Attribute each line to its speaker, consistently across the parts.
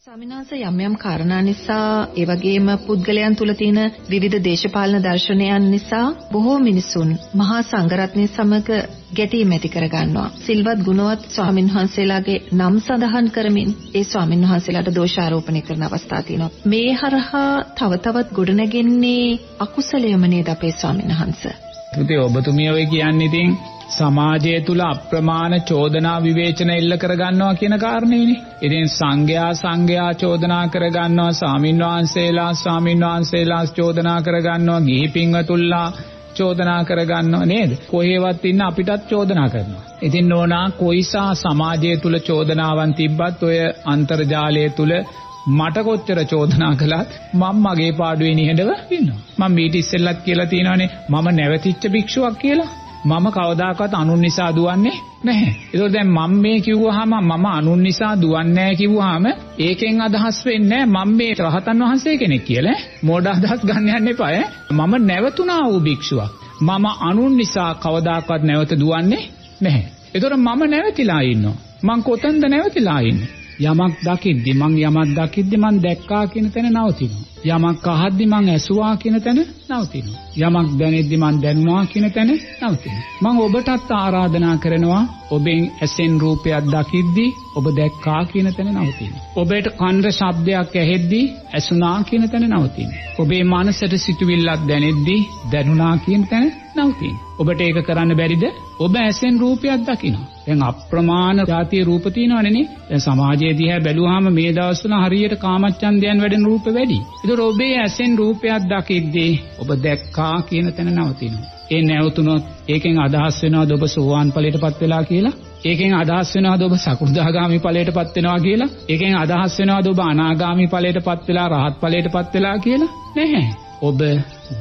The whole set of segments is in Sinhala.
Speaker 1: ස්වාමිනාස යම් යම් කාරණා නිසා ඒ වගේම පුද්ගලයන් තුල තියෙන විවිධ දේශපාලන දර්ශනයන් නිසා බොහෝ මිනිසුන් මහා සංඝරත්නය සමග ගැටීම් ඇති කරගන්නවා. සිල්වත් ගුණවත් ස්වාමින් වහන්සේලාගේ නම් සඳහන් කරමින් ඒ ස්වාමින් වහන්සේලාට දෝෂාරෝපණය කරන අවස්ථා තියෙනවා. මේ හරහා තව තවත් ගොඩනැගෙන්නේ අකුසලයම නේද අපේ ස්වාමින් වහන්සේ?
Speaker 2: පුතේ ඔබතුමිය ඔය කියන්නේ ඉතින් සමාජය තුල අප්‍රමාණ චෝදනා විවේචන එල්ල කරගන්නවා කියන කාරණේනේ. ඉතින් සංඝයා සංඝයා චෝදනා කරගන්නවා, ස්වාමින්වහන්සේලා ස්වාමින්වහන්සේලා චෝදනා කරගන්නවා, ගිහි පින්වතුන්ලා චෝදනා කරගන්නව නේද? කොහේවත් ඉන්න අපිටත් චෝදනා කරනවා. ඉතින් නෝනා කොයිසා සමාජය තුල චෝදනාවන් තිබ්බත් ඔය අන්තර්ජාලය තුල මට කොච්චර චෝදනා කළත් මම මගේ පාඩුවේ නිහඬව ඉන්නවා. මම මීට ඉස්සෙල්ලත් කියලා තියෙනවානේ මම නැවතිච්ච භික්ෂුවක් කියලා. මම කවදාකවත් අනුන් නිසා දුවන්නේ නැහැ. ඒකෝ දැන් මම මේ කිව්වහම මම අනුන් නිසා දුවන්නේ නැහැ කිව්වහම ඒකෙන් අදහස් වෙන්නේ මම මේ රහතන් වහන්සේ කෙනෙක් කියලා. මෝඩ අදහස් ගන්න යන්න එපා මම නැවතුණා වූ භික්ෂුවක්. මම අනුන් නිසා කවදාකවත් නැවත දුවන්නේ නැහැ. ඒතර මම නැවතිලා ඉන්නවා. මං කොතනද නැවතිලා ඉන්නේ? යමක් දකිද්දි මං යමක් දකිද්දි මං දැක්කා කියන තැන නවතිනවා. යමක් අහද්දි මං ඇසුවා කියන තැන නවතිනවා. යමක් දැනෙද්දි මං දැනුණා කියන තැන නවතිනවා. මං ඔබටත් ආරාධනා කරනවා ඔබෙන් ඇසෙන් රූපයක් දකිද්දි ඔබ දැක්කා කියන තැන නවතිනවා. ඔබට කන්ද ශබ්දයක් ඇහෙද්දි ඇසුණා කියන තැන නවතිනවා. ඔබේ මනසට සිතුවිල්ලක් දැනෙද්දි දැනුණා කියන තැන නවතිනවා. ඔබට ඒක කරන්න බැරිද? ඔබ ඇසෙන් රූපයක් දකිනවා. දැන් අප්‍රමාණ જાතිය රූප තියෙනවනේ. දැන් සමාජයේ දිහා බැලුවාම මේ දවස්වල හරියට කාමච්ඡන්දයන් වැඩෙන රූප වැඩි. ඒතර ඔබේ ඇසෙන් රූපයක් දකිද්දී ඔබ දැක්කා කියන තැන නවතිනවා. ඒ නැවතුනොත් ඒකෙන් අදහස් වෙනවද ඔබ සෝවාන් ඵලයටපත් වෙලා කියලා? ඒකෙන් අදහස් වෙනවද ඔබ සකෘදාගාමි ඵලයටපත් වෙනවා කියලා? ඒකෙන් අදහස් වෙනවද ඔබ අනාගාමි ඵලයටපත් වෙලා රහත් ඵලයටපත් වෙලා කියලා? නැහැ. ඔබ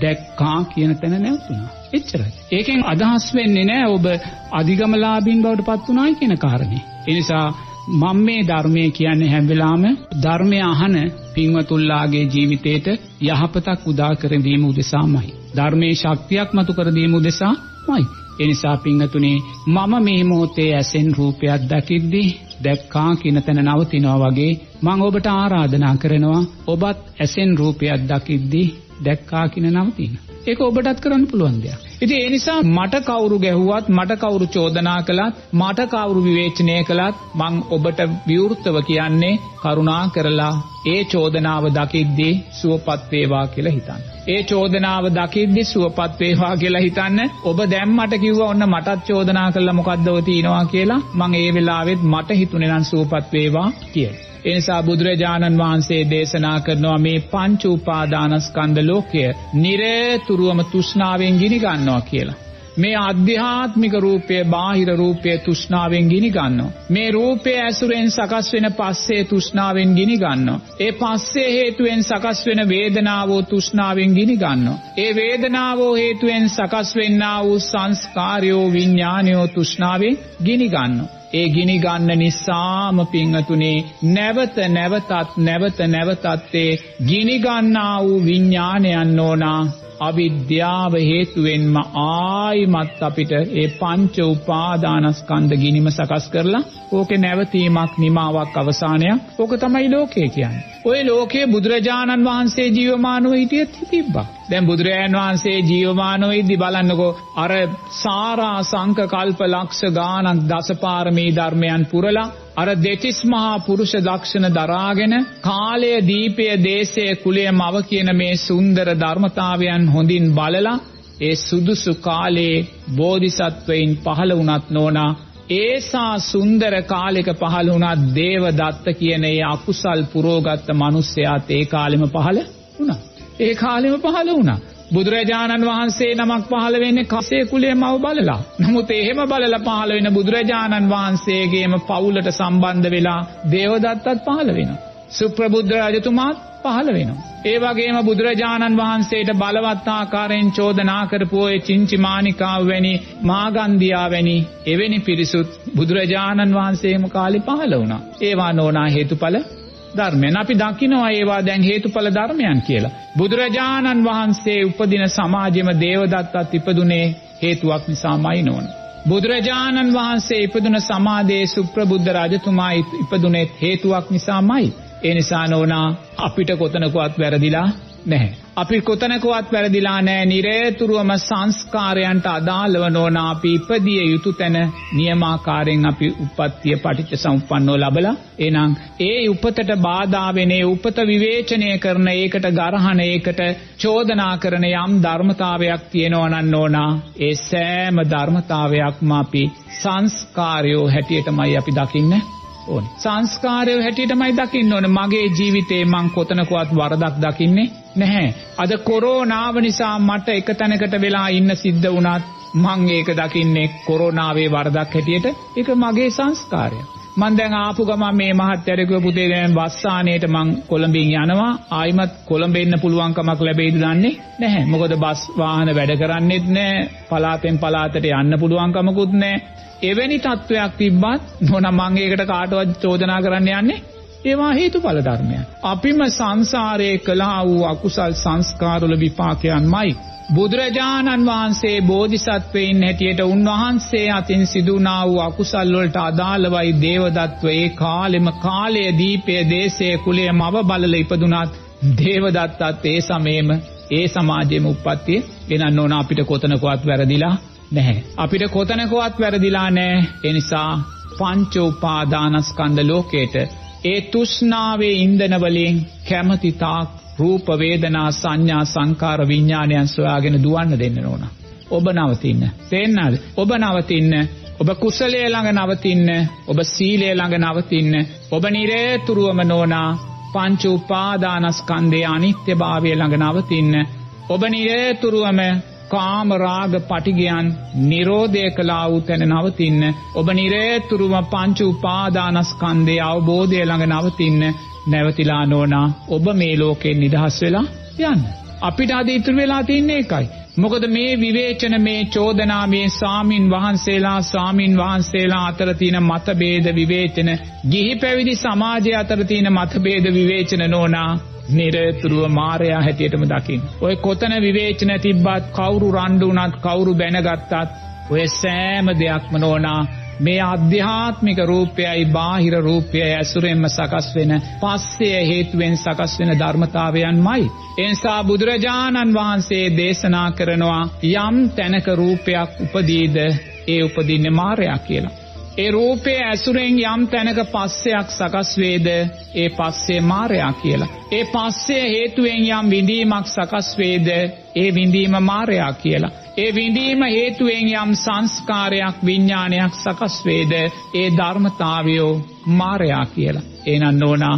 Speaker 2: දැක්කා කියන තැන නැවතුණා. එච්චරයි. ඒකෙන් අදහස් වෙන්නේ නැහැ ඔබ අධිගමලාභින් බවට පත් වුණායි කියන කාරණේ. ඒ නිසා මම මේ ධර්මයේ කියන්නේ හැම වෙලාවෙම ධර්මය අහන පින්වතුන්ලාගේ ජීවිතේට යහපතක් උදා කර දීම උදෙසාමයි. ධර්මයේ ශක්තියක් මතු කර දීම උදෙසාමයි. ඒ නිසා පින්වතුනි මම මේ මොහොතේ ඇසෙන් රූපයක් දකිද්දී දැක්කා කියන තැන නවතිනවා වගේ මම ඔබට ආරාධනා කරනවා ඔබත් ඇසෙන් රූපයක් දකිද්දී දැක්කා කියන නවතින. ඒක ඔබටත් කරන්න පුළුවන් දෙයක්. ඉතින් ඒ නිසා මට කවුරු ගැහුවත් මට කවුරු චෝදනා කළත් මට කවුරු විවේචනය කළත් මං ඔබට විවෘතව කියන්නේ කරුණා කරලා ඒ චෝදනාව දකිද්දී සුවපත් වේවා කියලා හිතන්න. ඒ චෝදනාව දකිද්දී සුවපත් වේවා කියලා හිතන්න. ඔබ දැන් මට කිව්වා ඔන්න මටත් චෝදනා කළා මොකද්ද ඔය තියනවා කියලා මං ඒ වෙලාවෙත් මට හිතුනේ නම් සුවපත් වේවා කියලා. ඒ නිසා බුදුරජාණන් වහන්සේ දේශනා කරනවා මේ පංච උපාදානස්කන්ධ ලෝකය නිරතුරුවම තෘෂ්ණාවෙන් ගිනි ගන්නවා කියලා. මේ අධ්‍යාත්මික රූපය බාහිර රූපය තෘෂ්ණාවෙන් ගිනි ගන්නවා. මේ රූපය ඇසුරෙන් සකස් වෙන පස්සේ තෘෂ්ණාවෙන් ගිනි ගන්නවා. ඒ පස්සේ හේතුවෙන් සකස් වෙන වේදනාව තෘෂ්ණාවෙන් ගිනි ගන්නවා. ඒ වේදනාව හේතුවෙන් සකස් වෙන්නා වූ සංස්කාරයෝ විඥානයෝ තෘෂ්ණාවෙන් ගිනි ගන්නවා. ඒ ගිනි ගන්න නිසාම පිංහතුනේ නැවත නැවතත් නැවත නැවතත් ඒ ගිනි ගන්නා වූ විඥානයන් ඕනා අවිද්‍යාව හේතුවෙන්ම ආයිමත් අපිට ඒ පංච උපාදානස්කන්ධ ගිනිම සකස් කරලා ඕකේ නැවතීමක් නිමාවක් අවසානයක් ඕක තමයි ලෝකය කියන්නේ. ওই ලෝකයේ බුදුරජාණන් වහන්සේ ජීවමානව හිටියෙත් තිබ්බා. දැන් බුදුරජාණන් වහන්සේ ජීවමානව ඉදි බලන්නකෝ අර සාරා සංක කල්ප ලක්ෂ ගානක් දසපාරමී ධර්මයන් පුරලා අර දෙතිස් මහා පුරුෂ ලක්ෂණ දරාගෙන කාලය දීපය දේශය කුලය මව කියන මේ සුන්දර ධර්මතාවයන් හොඳින් බලලා ඒ සුදුසු කාලයේ බෝධිසත්වයින් පහළ වුණත් නෝනා ඒසා සුන්දර කාලෙක පහළ වුණත් දේව දත්ත කියන ඒ අකුසල් පුරෝගත්ත මිනිස්සයාත් ඒ කාලෙම පහළ වුණා. ඒ කාලෙම පහළ වුණා. බුදුරජාණන් වහන්සේ නමක් පහළ වෙන්නේ කසේ කුලේ මව බලලා. නමුත් එහෙම බලලා පහළ වෙන බුදුරජාණන් වහන්සේගේම පවුලට සම්බන්ධ වෙලා දේවදත්තත් පහළ වෙනවා. සුප්‍රබුද්ධ රජතුමාත් පහළ වෙනවා. ඒ වගේම බුදුරජාණන් වහන්සේට බලවත් ආකාරයෙන් චෝදනා කරපු ඔය චින්චිමානිකාව වැනි මාගන්ධියා වැනි එවැනි පිරිසුත් බුදුරජාණන් වහන්සේම කාලේ පහළ වුණා. ඒවා නෝනා හේතුඵල ධර්මයන් අපි දකිනවා ඒවා දැන් හේතුඵල ධර්මයන් කියලා. බුදුරජාණන් වහන්සේ උපදින සමාජෙම දේවදත්තත් ඉපදුනේ හේතුවක් නිසාමයි නෝන. බුදුරජාණන් වහන්සේ ඉපදුන සමාදයේ සුප්‍රබුද්ධ රජතුමා ඉපදුනේ හේතුවක් නිසාමයි. ඒ නිසා නෝනා අපිට කොතනකවත් වැරදිලා නැහැ. අපි කොතනකවත් වැරදිලා නැහැ. නිරේතුරුවම සංස්කාරයන්ට අදාළව නෝනා අපි ඉපදිය යුතු තැන නියමාකාරයෙන් අපි උප්පත්තිය පටිච්ච සමුප්පන්නව ලබලා එහෙනම් ඒ උපතට බාධා වෙන ඒ උපත විවේචනය කරන ඒකට ගරහන ඒකට චෝදනා කරන යම් ධර්මතාවයක් තියෙනවා නම් නෝනා ඒ සෑම ධර්මතාවයක්ම අපි සංස්කාරයෝ හැටියටමයි අපි දකින්නේ ඕනේ. සංස්කාරය හැටියටමයි දකින්න ඕනේ. මගේ ජීවිතේ මං කොතනකවත් වරදක් දකින්නේ නැහැ. අද කොරෝනාව නිසා මට එක තැනකට වෙලා ඉන්න සිද්ධ වුණත් මං ඒක දකින්නේ කොරෝනාවේ වරදක් හැටියට. ඒක මගේ සංස්කාරය. මං දැන් ආපු ගමන් මේ මහත්තයාට කිව්ව පුතේ දැන් වස්සානේට මං කොළඹින් යනවා. ආයිමත් කොළඹ එන්න පුළුවන් කමක් ලැබෙයිද දන්නේ නැහැ. මොකද බස් වාහන වැඩ කරන්නේත් නැහැ. පලාතෙන් පලාතට යන්න පුළුවන් කමකුත් නැහැ. එවැනි තත්වයක් තිබ්බත් නොන මං ඒකට කාටවත් චෝදනා කරන්න යන්නේ? ඒවා හේතුඵල ධර්මයන්. අපිම සංසාරයේ කළා වූ අකුසල් සංස්කාරවල විපාකයන්මයි. බුදුරජාණන් වහන්සේ බෝධිසත්වයින් හැටියට උන්වහන්සේ අතින් සිදුනා වූ අකුසල් වලට අදාළවයි දේවදත්ව ඒ කාලෙම කාලය දීපය දේශය කුලය මව බලල ඉපදුනත් දේවදත්තත් ඒ සමේම ඒ සමාජයේම උප්පත්තිය ගෙනන්න ඕන අපිට කොතනකවත් වැරදිලා නැහැ. අපිට කොතනකවත් වැරදිලා නැහැ. ඒ නිසා පංච උපාදානස්කන්ධ ලෝකේට ඒ තෘෂ්ණාවේ ඉන්ධන වලින් කැමැති තාක් රූප වේදනා සංඥා සංකාර විඥානයන් සොයාගෙන දුවන්න දෙන්න ඕන. ඔබ නවතින්න. තේන්නද? ඔබ නවතින්න. ඔබ කුසලයේ ළඟ නවතින්න. ඔබ සීලයේ ළඟ නවතින්න. ඔබ නිරේතුරුවම නෝනා පංච උපාදානස්කන්ධයේ අනිත්‍යභාවය ළඟ නවතින්න. ඔබ නිරේතුරුවම කාම රාග පටිගයන් නිරෝධය කළා වූ තැන නවතින්න ඔබ නිරේතුරුම පංච උපාදානස්කන්ධයේ අවබෝධය ළඟ නවතින්න නැවතිලා නෝනා. ඔබ මේ ලෝකෙන් නිදහස් වෙලා යන්න. අපිට අද ඉතුරු වෙලා තින්නේ එකයි මොකද මේ විවේචන මේ චෝදනා මේ සාමින් වහන්සේලා සාමින් වහන්සේලා අතර තියෙන මතභේද විවේචන ගිහි පැවිදි සමාජය අතර තියෙන මතභේද විවේචන නෝනා නිරතුරුව මාරයා හැටියටම දකින්න. ඔය කොතන විවේචන තිබ්බත් කවුරු රණ්ඩු වුණත් කවුරු බැනගත්තත් ඔය සෑම දෙයක්ම නෝනා මේ අධ්‍යාත්මික රූපයයි බාහිර රූපයයි ඇසුරෙන්ම සකස් වෙන පස්සය හේතුවෙන් සකස් වෙන ධර්මතාවයන්මයි. එනිසා බුදුරජාණන් වහන්සේ දේශනා කරනවා යම් තැනක රූපයක් උපදීද ඒ උපදින්නේ මාරයා කියලා. ඒ රූපයේ ඇසුරෙන් යම් තැනක පස්සයක් සකස් වේද ඒ පස්සේ මාරයා කියලා. ඒ පස්සේ හේතුවෙන් යම් විඳීමක් සකස් වේද ඒ විඳීම මාරයා කියලා. ඒ විඳීම හේතුවෙන් යම් සංස්කාරයක් විඥානයක් සකස් වේද ඒ ධර්මතාවයෝ මාරයා කියලා. එහෙනම් නෝනා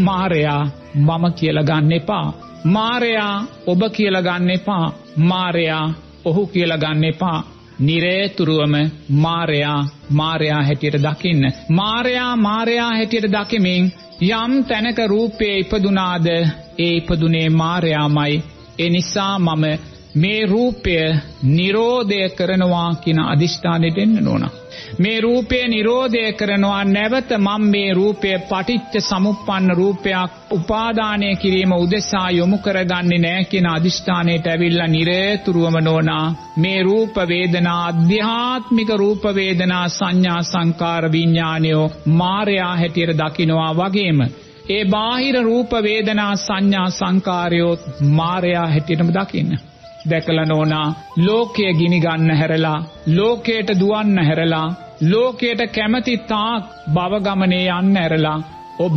Speaker 2: මාරයා මම කියලා ගන්න එපා. මාරයා ඔබ කියලා ගන්න එපා. මාරයා ඔහු කියලා ගන්න එපා. නිරේතුරුවම මාරයා මාරයා හැටියට දකින්න. මාරයා මාරයා හැටියට දකිමින් යම් තැනක රූපයේ ඉපදුනාද ඒ ඉපදුනේ මාරයාමයි. ඒ නිසා මම මේ රූපය නිරෝධය කරනවා කියන අදිෂ්ඨානෙට එන්න ඕන. මේ රූපය නිරෝධය කරනවා නැවත මම මේ රූපය පටිච්ච සමුප්පන්න රූපයක් උපාදානය කිරීම උදෙසා යොමු කරගන්නේ නැහැ කියන අදිෂ්ඨානයට ඇවිල්ලා නිරේතුරුවම නෝනා මේ රූප වේදනා අධ්‍යාත්මික රූප වේදනා සංඥා සංකාර විඥානයෝ මායя හැටියට දකිනවා වගේම ඒ බාහිර රූප වේදනා සංඥා සංකාරයෝ මායя හැටියටම දකින්න දැකලා නෝනා ලෝකය ගිනි ගන්න හැරලා ලෝකයට දුවන්න හැරලා ලෝකයට කැමති තාක් භව ගමනේ යන්න හැරලා ඔබ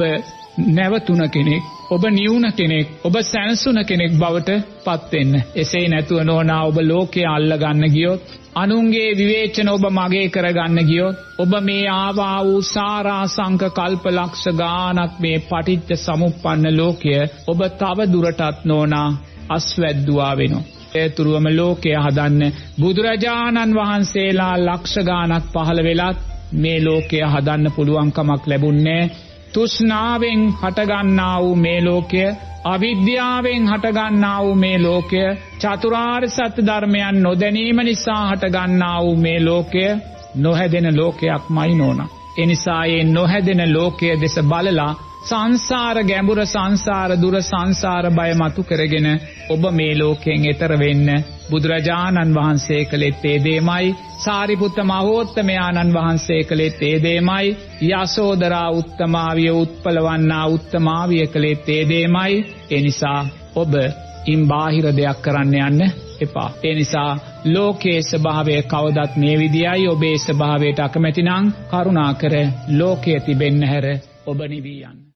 Speaker 2: නැවතුන කෙනෙක් ඔබ නිවුන කෙනෙක් ඔබ සැනසුන කෙනෙක් බවට පත් වෙන්න. එසේ නැතුව නෝනා ඔබ ලෝකය අල්ල ගන්න ගියොත් අනුන්ගේ විවේචන ඔබ මගේ කරගන්න ගියොත් ඔබ මේ ආවා වූ සාරාසංක කල්පලක්ෂ ගානක් මේ පටිච්ච සමුප්පන්න ලෝකය ඔබ තව දුරටත් නෝනා අස්වැද්දුවා වෙනවා. ඒතුරුවම ලෝකය හදන්න බුදුරජාණන් වහන්සේලා ලක්ෂ ගානක් පහළ වෙලත් මේ ලෝකය හදන්න පුළුවන්කමක් ලැබුන්නේ තුෂ්ණාවෙන් හටගන්නා වූ මේ ලෝකය අවිද්‍යාවෙන් හටගන්නා වූ මේ ලෝකය චතුරාර්ය සත්‍ය ධර්මයන් නොදැනීම නිසා හටගන්නා වූ මේ ලෝකය නොහැදෙන ලෝකයක්මයි නෝනා. එනිසා ඒ නොහැදෙන ලෝකය දෙස බලලා සංසාර ගැඹුර සංසාර දුර සංසාර බය මතු කරගෙන ඔබ මේ ලෝකයෙන් එතර වෙන්න බුදුරජාණන් වහන්සේ කළෙත් ඒ දෙමයි සාරිපුත්ත මහෝත්තමයාණන් වහන්සේ කළෙත් ඒ දෙමයි යසෝදරා උත්තමාවිය උත්පලවන්නා උත්තමාවිය කළෙත් ඒ දෙමයි ඒ නිසා ඔබ ඉන් බාහිර දෙයක් කරන්න යන්න එපා. ඒ නිසා ලෝකයේ ස්වභාවය කවදත් මේ විදියයි ඔබේ ස්වභාවයට අකමැතිනම් කරුණාකර ලෝකයේ තිබෙන්න හැර ඔබ නිවී යන්න.